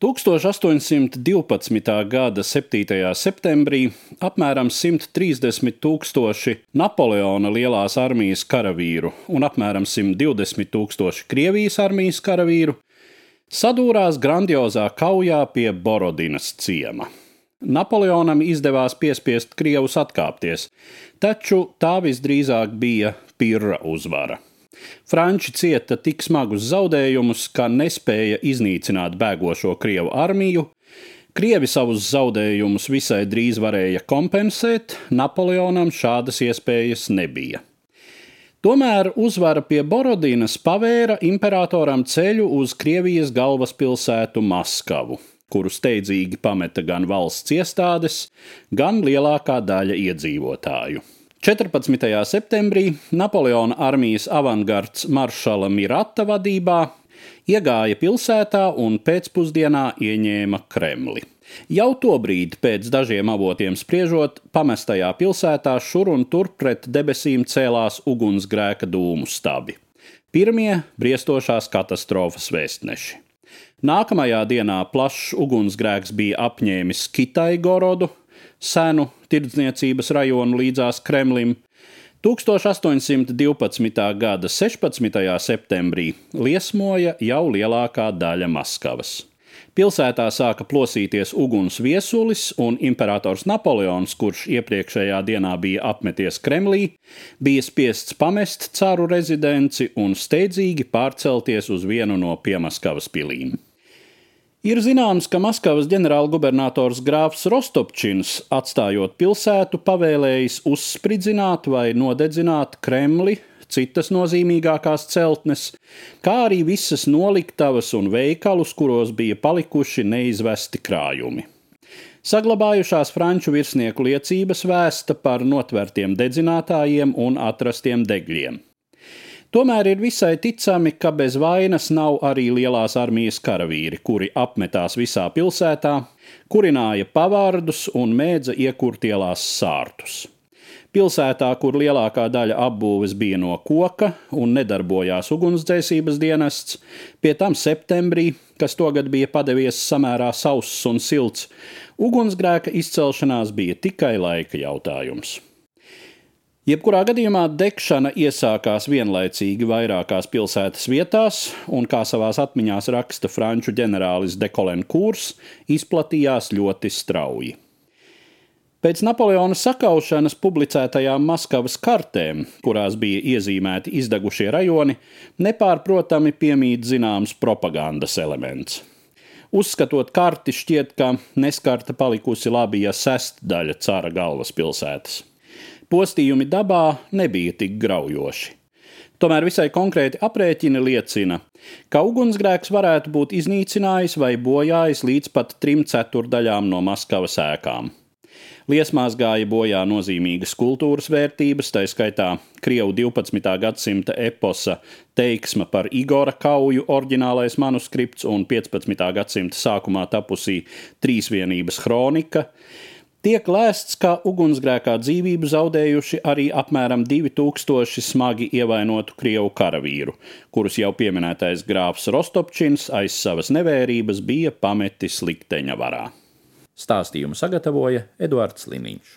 1812. gada 7. septembrī apmēram 130 tūkstoši Napoleona lielās armijas karavīru un apmēram 120 tūkstoši Krievijas armijas karavīru sadūrās grandiozā kaujā pie Borodinas ciema. Napoleonam izdevās piespiest Krievus atkāpties, taču tā visdrīzāk bija pirra uzvara. Franči cieta tik smagus zaudējumus, ka nespēja iznīcināt bēgošo Krievu armiju. Krievi savus zaudējumus visai drīz varēja kompensēt, Napoleonam šādas iespējas nebija. Tomēr uzvara pie Borodinas pavēra imperatoram ceļu uz Krievijas galvaspilsētu Maskavu, kuru steidzīgi pameta gan valsts iestādes, gan lielākā daļa iedzīvotāju. 14. septembrī Napoleona armijas avangards maršala Mirata vadībā iegāja pilsētā un pēcpusdienā ieņēma Kremli. Jau tobrīd, pēc dažiem avotiem spriežot, pamestajā pilsētā šur un tur pret debesīm cēlās ugunsgrēka dūmu stabi. Pirmie briestošās katastrofas vēstneši. Nākamajā dienā plašs ugunsgrēks bija apņēmis Kitaigorodu, senu tirdzniecības rajonu līdzās Kremlim. 1812. gada 16. septembrī liesmoja jau lielākā daļa Maskavas. Pilsētā sāka plosīties uguns viesulis, un imperators Napoleons, kurš iepriekšējā dienā bija apmeties Kremlī, bija spiests pamest caru rezidenci un steidzīgi pārcelties uz vienu no Piemaskavas pilīm. Ir zināms, ka Maskavas ģenerālgubernators Grāfs Rostopčins, atstājot pilsētu, pavēlējis uzspridzināt vai nodedzināt Kremli, citas nozīmīgākās celtnes, kā arī visas noliktavas un veikalus, kuros bija palikuši neizvesti krājumi. Saglabājušās franču virsnieku liecības vēsta par notvērtiem dedzinātājiem un atrastiem degļiem. Tomēr ir visai ticami, ka bez vainas nav arī lielās armijas karavīri, kuri apmetās visā pilsētā, kurināja pavārdus un mēdza iekurtielās sārtus. Pilsētā, kur lielākā daļa apbūves bija no koka un nedarbojās ugunsdzēsības dienests, pie tam septembrī, kas togad bija padevies samērā sauss un silts, ugunsgrēka izcelšanās bija tikai laika jautājums. Jebkurā gadījumā degšana iesākās vienlaicīgi vairākās pilsētas vietās, un, kā savā atmiņā raksta franču ģenerālis Dekolenkūrs, izplatījās ļoti strauji. Pēc Napoleona sakaušanas publicētajām Maskavas kartēm, kurās bija iezīmēti izdegušie rajoni, nepārprotami piemīt zināms propagandas elements. Uzskatot karti, šķiet, ka neskarta palikusi labi, ja sestdaļa cara galvaspilsētas. Postījumi dabā nebija tik graujoši. Tomēr visai konkrēti aprēķini liecina, ka ugunsgrēks varētu būt iznīcinājis vai bojājis līdz pat trim ceturdaļām no Maskavas ēkām. Liesmās gāja bojā nozīmīgas kultūras vērtības, tā skaitā Krievu 12. gadsimta eposa teiksma par Igora kauju oriģinālais manuskripts un 15. gadsimta sākumā tapusī trīsvienības kronika. Tiek lēsts, ka ugunsgrēkā dzīvību zaudējuši arī apmēram 2000 smagi ievainotu krievu karavīru, kurus jau pieminētais grāfs Rostopčins aiz savas nevērības bija pametis likteņa varā. Stāstījumu sagatavoja Eduards Liniņš.